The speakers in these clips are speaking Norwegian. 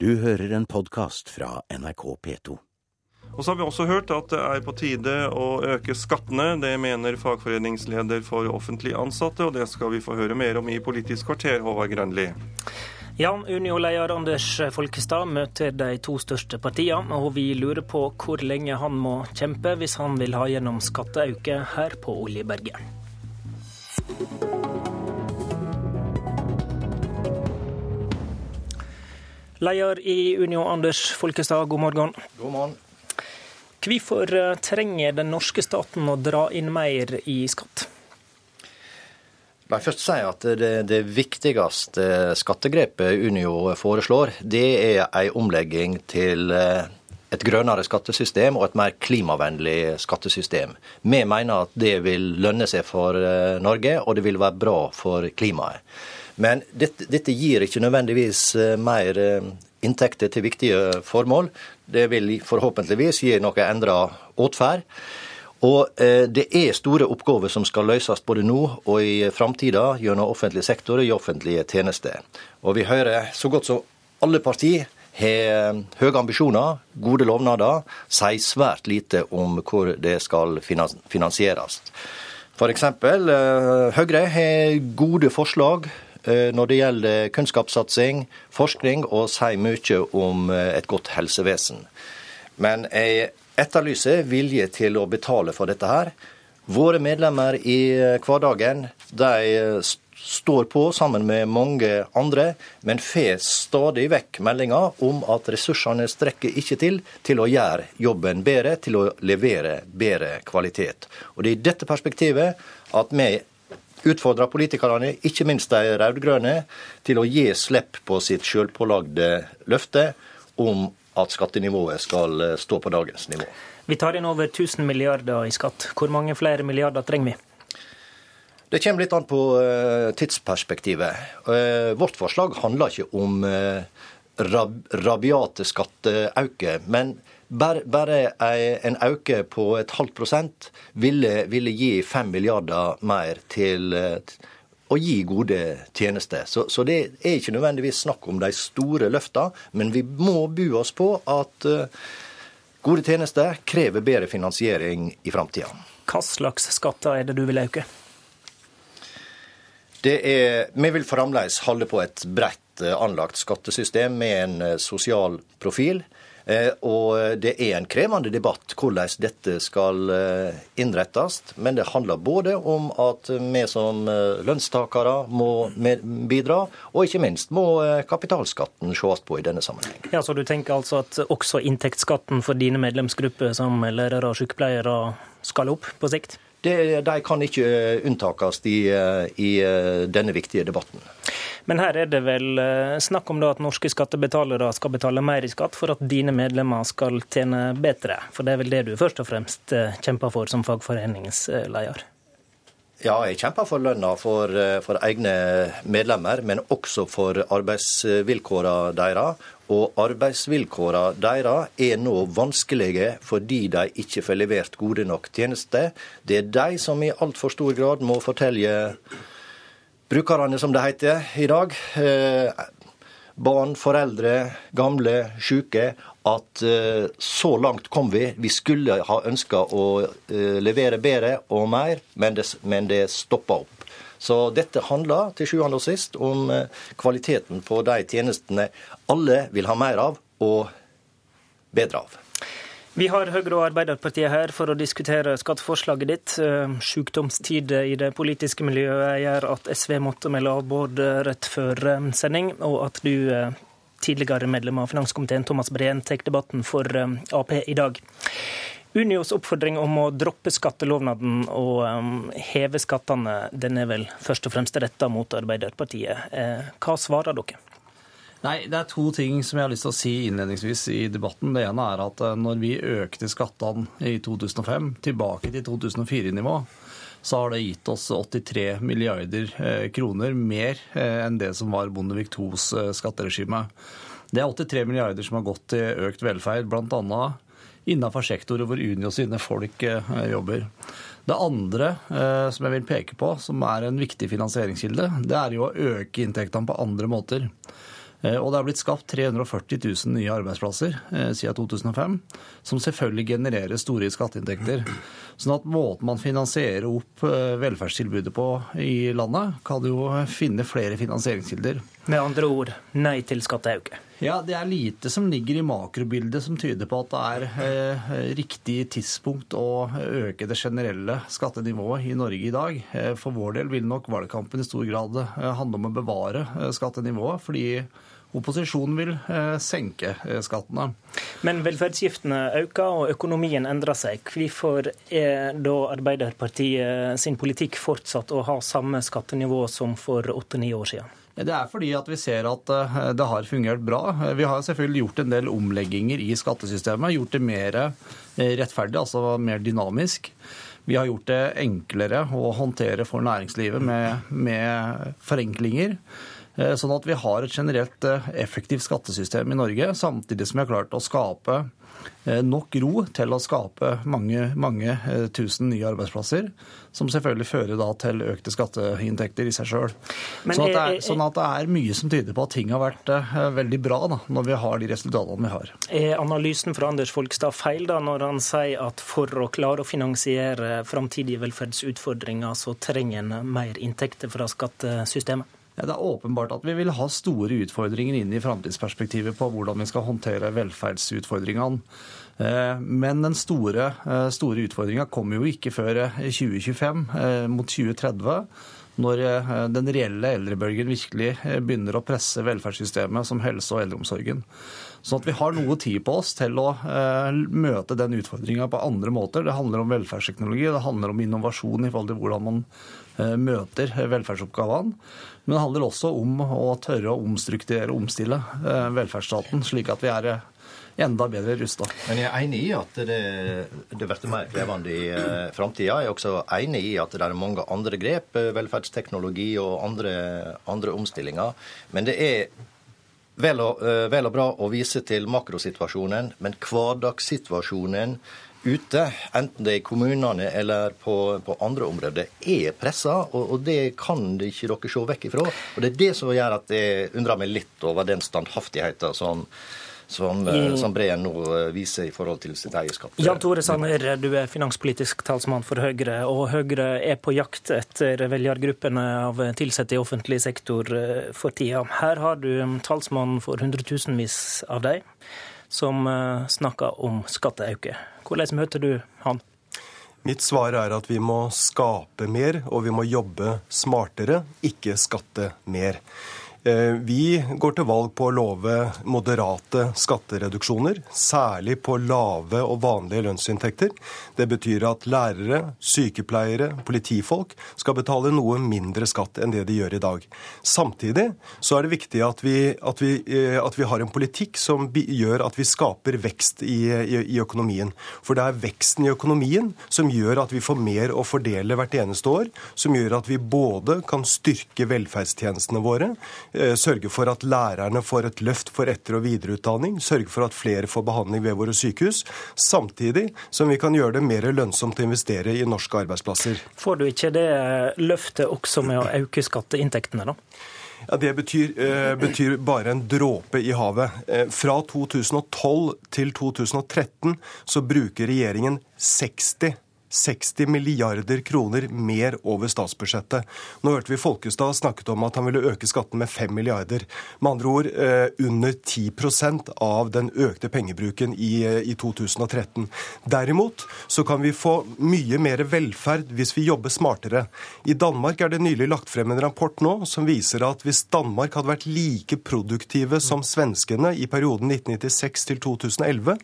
Du hører en podkast fra NRK P2. Og så har vi også hørt at det er på tide å øke skattene. Det mener fagforeningsleder for offentlig ansatte, og det skal vi få høre mer om i Politisk kvarter, Håvard Grønli. Ja, Unio-leder Anders Folkestad møter de to største partiene, og vi lurer på hvor lenge han må kjempe hvis han vil ha gjennom skatteauke her på Oljeberget. Leder i Unio, Anders Folkestad, god morgen. God morgen. Hvorfor trenger den norske staten å dra inn mer i skatt? Meg først si at det, det, viktigste skattegrepet Unio foreslår, det er en omlegging til eh, et grønnere skattesystem og et mer klimavennlig skattesystem. Vi mener at det vil lønne seg for eh, Norge, og det vil være bra for klimaet. Men dette, dette gir ikke nødvendigvis eh, mer inntekter til viktige formål. Det vil forhåpentligvis gi noe endra atferd. Og eh, det er store oppgaver som skal løses både nå og i framtida gjennom offentlig sektor og i offentlige tjenester. Og vi hører så godt som alle partier har eh, høye ambisjoner, gode lovnader, sier svært lite om hvor det skal finansieres. F.eks. Eh, Høyre har gode forslag når det gjelder kunnskapssatsing, forskning, og sier mye om et godt helsevesen. Men jeg etterlyser vilje til å betale for dette her. Våre medlemmer i hverdagen de står på sammen med mange andre, men får stadig vekk meldinger om at ressursene strekker ikke til til å gjøre jobben bedre, til å levere bedre kvalitet. Og Det er i dette perspektivet at vi utfordrer politikerne, ikke minst de rød-grønne, til å gi slipp på sitt selvpålagde løfte om at skattenivået skal eh, stå på dagens nivå. Vi tar inn over 1000 milliarder i skatt. Hvor mange flere milliarder trenger vi? Det kommer litt an på eh, tidsperspektivet. Eh, vårt forslag handler ikke om rabiate skatteauke, men bare, en auke på et halvt prosent ville, ville gi fem milliarder mer til å gi gode tjenester. Så, så, det er ikke nødvendigvis snakk om de store løftene, men vi må bu oss på at uh, gode tjenester krever bedre finansiering i framtida. Hva slags skatter er det du vil øke? Er, vi vil fremdeles holde på et bredt eh, anlagt skattesystem med en eh, sosial profil. Eh, og det er en krevende debatt hvordan dette skal eh, innrettes. Men det handler både om at vi som eh, lønnstakere må bidra, og ikke minst må kapitalskatten ses på i denne sammenheng. Ja, Så du tenker altså at også inntektsskatten for dine medlemsgrupper som lærere og sykepleiere skal opp på sikt? Det, de kan ikke unntakes i, i denne viktige debatten. Men her er det vel eh, snakk om at norske skattebetalere skal betale mer i skatt for at dine medlemmer skal tjene bedre. For det er vel det du først og fremst eh, kjemper for som fagforeningsleder? Ja, jeg kjemper for lønna for, eh, for egne medlemmer, men også for arbeidsvilkårene deres. Og arbeidsvilkårene deres er nå vanskelige fordi de ikke får levert gode nok tjenester. Det er de som i altfor stor grad må fortelle brukerne, som det heter i dag. Eh, barn, foreldre, gamle, syke. At eh, så langt kom vi. Vi skulle ha ønska å eh, levere bedre og mer, men det, men det stoppa opp. Så dette handler til sjuende og sist om kvaliteten på de tjenestene alle vil ha mer av og bedre av. Vi har Høyre og Arbeiderpartiet her for å diskutere skatteforslaget ditt. Eh, sykdomstider i det politiske miljøet gjør at SV måtte melde av både rett før eh, sending, og at du, eh, tidligere medlem av finanskomiteen Thomas Breen, tar debatten for Ap i dag. Unios oppfordring om å droppe skattelovnaden og heve skattene, den er vel først og fremst retta mot Arbeiderpartiet. Hva svarer dere? Nei, Det er to ting som jeg har lyst til å si innledningsvis i debatten. Det ene er at eh, når vi økte skattene i 2005 tilbake til 2004-nivå, så har det gitt oss 83 milliarder eh, kroner mer eh, enn det som var Bondevik IIs skatteregime. Det er 83 milliarder som har gått til økt velferd, bl.a. innenfor sektorer hvor Unio sine folk jobber. Det andre som jeg vil peke på, som er en viktig finansieringskilde, det er jo å øke inntektene på andre måter. Eh, og det er blitt skapt 340 000 nye arbeidsplasser eh, siden 2005, som selvfølgelig genererer store skatteinntekter. Sånn at måten man finansierer opp eh, velferdstilbudet på i landet, kan jo finne flere finansieringskilder. Med andre ord nei til skatteauke. Ja, Det er lite som ligger i makrobildet som tyder på at det er eh, riktig tidspunkt å øke det generelle skattenivået i Norge i dag. Eh, for vår del vil nok valgkampen i stor grad eh, handle om å bevare eh, skattenivået. fordi Opposisjonen vil eh, senke skattene. Men velferdsgiftene øker og økonomien endrer seg. Hvorfor er da Arbeiderpartiet sin politikk fortsatt å ha samme skattenivå som for åtte-ni år siden? Det er fordi at vi ser at eh, det har fungert bra. Vi har selvfølgelig gjort en del omlegginger i skattesystemet. Gjort det mer rettferdig, altså mer dynamisk. Vi har gjort det enklere å håndtere for næringslivet med, med forenklinger. Eh, sånn at vi har et generelt eh, effektivt skattesystem i Norge, samtidig som vi har klart å skape eh, nok ro til å skape mange, mange tusen nye arbeidsplasser, som selvfølgelig fører da til økte skatteinntekter i seg sjøl. Sånn, sånn, at det er mye som tyder på at ting har vært veldig bra da, når vi har de resultatene vi har. Er analysen fra Anders Folkstad feil da, når han sier at for å klare å finansiere framtidige velferdsutfordringer, så trenger en mer inntekter fra skattesystemet? Det er åpenbart at vi vil ha store utfordringer inn i framtidsperspektivet på hvordan vi skal håndtere velferdsutfordringene. Eh, men den store, eh, store utfordringa kommer jo ikke før 2025, eh, mot 2030 når den reelle eldrebølgen virkelig begynner å presse velferdssystemet som helse- og eldreomsorgen. Sånn at vi har noe tid på oss til å møte den utfordringa på andre måter. Det handler om velferdsteknologi, det handler om innovasjon i forhold til hvordan man møter velferdsoppgavene. Men det handler også om å tørre å omstrukturere og omstille eh, velferdsstaten, slik at vi er eh, enda bedre rusta. Men jeg er enig i at det, det blir mer krevende i uh, framtida. Jeg er også enig i at det er mange andre grep, velferdsteknologi og andre, andre omstillinger. Men det er vel og, uh, vel og bra å vise til makrosituasjonen, men hverdagssituasjonen ute, enten det er i kommunene eller på, på andre områder, er pressa. Og, og, det kan de ikke dere se vekk ifra. Og det er det som gjør at jeg undrer meg litt over den standhaftigheten som som, eh, som Breen nå eh, viser i forhold til sitt eierskap. Jan Tore Sanner, du er finanspolitisk talsmann for Høyre, og Høyre er på jakt etter velgergruppene av ansatte i offentlig sektor eh, for tida. Her har du talsmann for hundretusenvis av dem som snakker om skatteauke. Hvordan møter du han? Mitt svar er at vi må skape mer, og vi må jobbe smartere, ikke skatte mer. Eh, vi går til valg på å love moderate skattereduksjoner, særlig på lave og vanlige lønnsinntekter. Det betyr at lærere, sykepleiere, politifolk skal betale noe mindre skatt enn det de gjør i dag. Samtidig så er det viktig at vi, at vi, eh, at vi har en politikk som gjør at vi skaper vekst i, i, i økonomien. For det er veksten i økonomien som gjør at vi får mer å fordele hvert eneste år, som gjør at vi både kan styrke velferdstjenestene våre, sørge for at lærerne får et løft for etter- og videreutdanning, sørge for at flere får behandling ved våre sykehus, samtidig som vi kan gjøre det mer lønnsomt å investere i norske arbeidsplasser. Får du ikke det løftet også med å øke skatteinntektene, da? Ja, Det betyr, eh, betyr, bare en dråpe i havet. Eh, fra 2012 til 2013 så bruker regjeringen 60 60 milliarder kroner mer over statsbudsjettet. Nå hørte vi Folkestad snakket om at han ville øke skatten med 5 milliarder. Med andre ord eh, under 10% av den økte pengebruken i, eh, i 2013. Derimot så kan vi få mye mer velferd hvis vi jobber smartere. I Danmark er det nylig lagt frem en rapport nå som viser at hvis Danmark hadde vært like produktive som svenskene i perioden 1996 til 2011,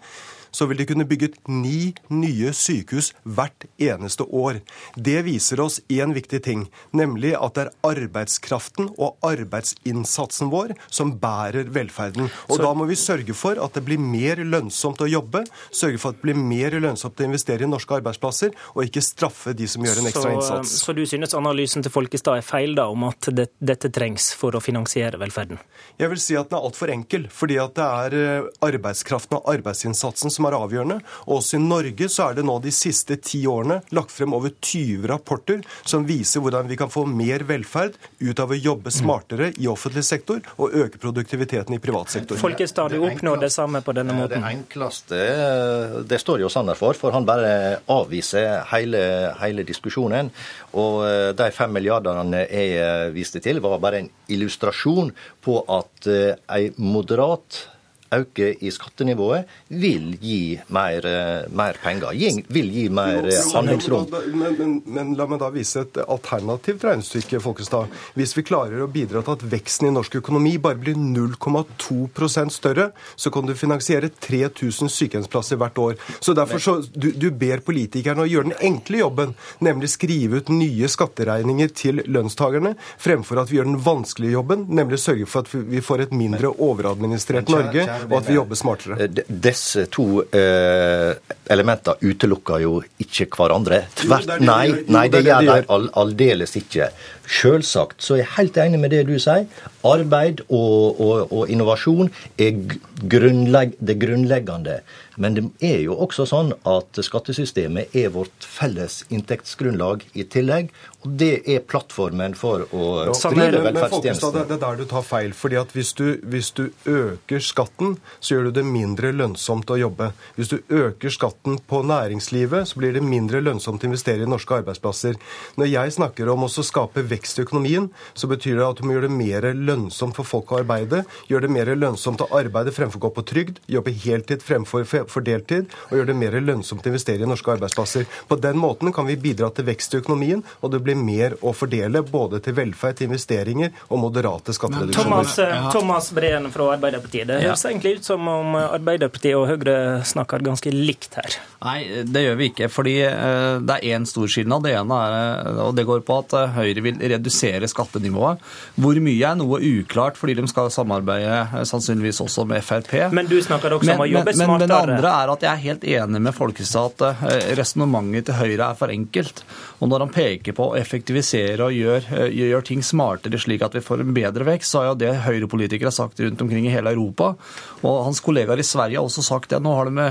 så vil de kunne bygget ni nye sykehus hvert eneste år. Det viser oss én viktig ting, nemlig at det er arbeidskraften og arbeidsinnsatsen vår som bærer velferden. Og så... da må vi sørge for at det blir mer lønnsomt å jobbe, sørge for at det blir mer lønnsomt å investere i norske arbeidsplasser, og ikke straffe de som gjør en ekstra innsats. Så, så du synes analysen til Folkestad er feil da, om at det, dette trengs for å finansiere velferden? Jeg vil si at den er altfor enkel, fordi at det er eh, arbeidskraften og arbeidsinnsatsen som som er avgjørende. Og også i Norge så er det nå de siste ti årene lagt frem over 20 rapporter som viser hvordan vi kan få mer velferd ut av å jobbe smartere i offentlig sektor og øke produktiviteten i privat sektor. Folkestad, du oppnår det samme på denne måten. Det enkleste, det står jo Sanner for, for han bare avviser hele, hele diskusjonen. Og eh, de fem milliardene jeg eh, viste til, var bare en illustrasjon på at ei en moderat øke i skattenivået vil gi mer, mer penger. vil gi mer handlingsrom. Men, men, men, la meg da vise et alternativt regnestykke, Folkestad. Hvis vi klarer å bidra til at veksten i norsk økonomi bare blir 0,2% større, så kan du finansiere 3000 sykehjemsplasser hvert år. Så derfor så, du, du ber politikerne å gjøre den enkle jobben, nemlig skrive ut nye skatteregninger til lønnstakerne, fremfor at vi gjør den vanskelige jobben, nemlig sørge for at vi får et mindre overadministrert Norge og at vi jobber smartere. Eh, disse to eh, elementene utelukker jo ikke hverandre. Tvert, nei, nei, det gjør de aldeles ikke. Selvsagt så er jeg helt enig med det du sier. Arbeid og, og, og innovasjon er grunnlegg, det grunnleggende. Men det er jo også sånn at skattesystemet er vårt felles inntektsgrunnlag i tillegg. Og det er plattformen for å drive velferdstjenestene. Det er der du tar feil. fordi at hvis du, hvis du øker skatten, så gjør du det mindre lønnsomt å jobbe. Hvis du øker skatten på næringslivet, så blir det mindre lønnsomt å investere i norske arbeidsplasser. Når jeg snakker om å skape vekst i økonomien, så betyr det at du må gjøre det mer lønnsomt for folk å arbeide. Gjøre det mer lønnsomt å arbeide fremfor å gå på trygd. Jobbe heltid fremfor for deltid. Og gjøre det mer lønnsomt å investere i norske arbeidsplasser. På den måten kan vi bidra til vekst i økonomien, og det blir mer å fordele både til velferd, til investeringer og moderate skattereduksjoner. Thomas, eh, Thomas Breen fra Arbeiderpartiet. Det høres ja. egentlig ut som om Arbeiderpartiet og Høyre snakker ganske likt her. Nei, det gjør vi ikke. fordi eh, det er én stor skilnad. Det ene er, og det går på at Høyre vil redusere skattenivået. Hvor mye er noe uklart, fordi de skal samarbeide eh, sannsynligvis også med Frp. Men du snakker også men, om å jobbe men, smartere. Men andre er at jeg er helt enig med Folkestad at eh, resonnementet til Høyre er for enkelt. Og når han peker på å effektivisere og gjøre eh, gjør ting smartere slik at vi får en bedre vekst, så er jo det Høyre-politikere har sagt rundt omkring i hele Europa. Og hans kollegaer i Sverige har også sagt det. Nå har de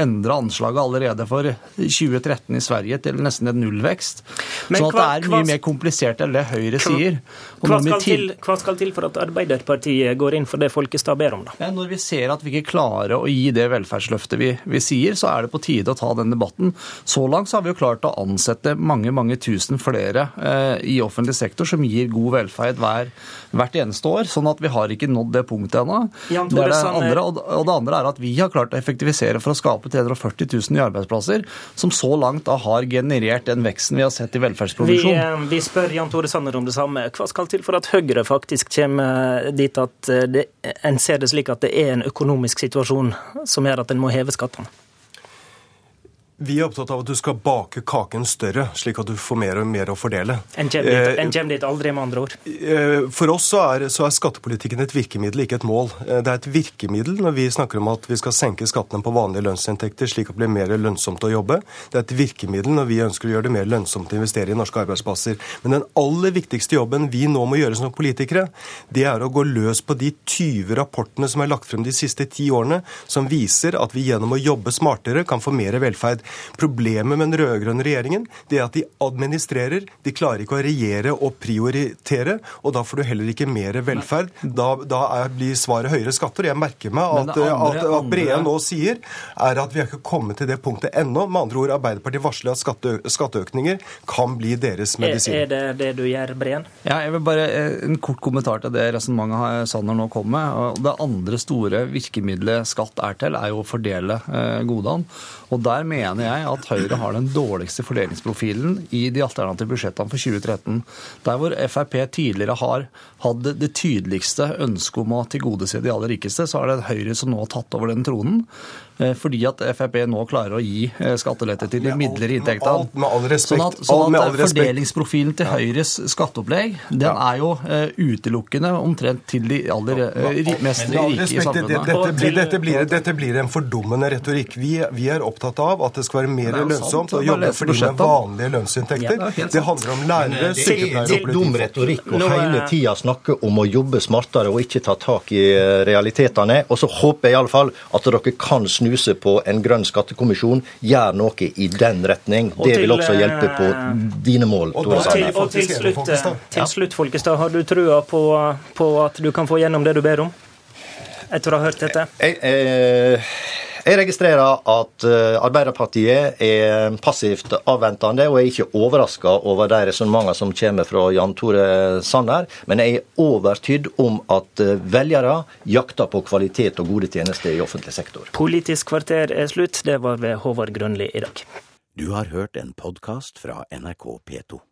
endra anslaget allerede for 2013 i Sverige til nesten en nullvekst. Men, så det er mye mer komplisert enn det Høyre sier. Hva skal, til, hva skal, til, for at Arbeiderpartiet går inn for det Folkestad ber om, da? Når vi ser at vi ikke klarer å gi det velferdsløftet vi, vi, sier, så er det på tide å ta den debatten. Så langt så har vi jo klart å ansette mange mange tusen flere eh, i offentlig sektor som gir god velferd hver, hvert eneste år. Sånn at vi har ikke nådd det punktet ennå. Det det andre, og det andre er at vi har klart å effektivisere for å skape 340 000 nye arbeidsplasser, som så langt da har generert den veksten vi har sett i velferdsproduksjon. Vi, eh, vi spør Jan Tore Sanner om det samme. Hva skal til for at Høyre faktisk kommer dit at eh, det, en ser det slik at det er en økonomisk situasjon som gjør at en må heve skattene? Vi er opptatt av at du skal bake kaken større, slik at du får mer og mer å fordele. En kjem dit, eh, en kommer dit aldri, med andre ord? Eh, for oss så er, så er, skattepolitikken et virkemiddel, ikke et mål. Eh, det er et virkemiddel når vi snakker om at vi skal senke skattene på vanlige lønnsinntekter, slik at det blir mer lønnsomt å jobbe. Det er et virkemiddel når vi ønsker å gjøre det mer lønnsomt å investere i norske arbeidsplasser. Men den aller viktigste jobben vi nå må gjøre som politikere, det er å gå løs på de 20 rapportene som er lagt frem de siste ti årene, som viser at vi gjennom å jobbe smartere kan få mer velferd. Problemet med den rød-grønne regjeringen det er at de administrerer. De klarer ikke å regjere og prioritere, og da får du heller ikke mer velferd. Da, da er, blir svaret høyere skatter. Jeg merker meg at, andre, at, at Breen nå sier er at vi har ikke kommet til det punktet ennå. Med andre ord, Arbeiderpartiet varsler at skatte, skatteøkninger kan bli deres medisin. Er, er det det du gjør, Breen? Ja, jeg vil bare eh, En kort kommentar til det resonnementet Sanner nå kom med. Det andre store virkemidlet skatt er til, er jo å fordele eh, godene. Og der mener jeg at Høyre har den dårligste fordelingsprofilen i de alternative budsjettene for 2013. Der hvor Frp tidligere har hatt det tydeligste ønsket om å tilgodese de aller rikeste, så er det Høyre som nå har tatt over den tronen. Eh, fordi at Frp nå klarer å gi eh, skattelette til de midlere inntektene. Med all respekt. Sånn at, sånn at fordelingsprofilen til Høyres skatteopplegg den er jo uh, utelukkende omtrent til de aller mest rike i samfunnet. Dette, blir, dette, blir, dette blir en fordummende retorikk. Vi, vi, er opptatt av at det skal være mer Det er sant, lønnsomt det å jobbe for de med vanlige lønnsinntekter. Ja, det er det sant. handler om lærere, Det sykepleiere er og dum retorikk å hele tida snakke om å jobbe smartere og ikke ta tak i eh, realitetene. Og så håper jeg iallfall at dere kan snuse på en grønn skattekommisjon. Gjør noe i den retning. Og Det til, vil også hjelpe på eh, dine mål. og til, og til, slutt, til slutt, Folkestad, har du trua på, på at du kan få gjennom det du ber om? Etter å ha hørt dette? Jeg, eh, jeg registrerer at eh, Arbeiderpartiet er passivt avventende, og jeg er ikke overraska over de resonnementene som kommer fra Jan Tore Sanner. Men jeg er overtydd om at eh, velgere jakter på kvalitet og gode tjenester i offentlig sektor. Politisk kvarter er slutt. Det var ved Håvard Grønli i dag. Du har hørt en podkast fra NRK P2.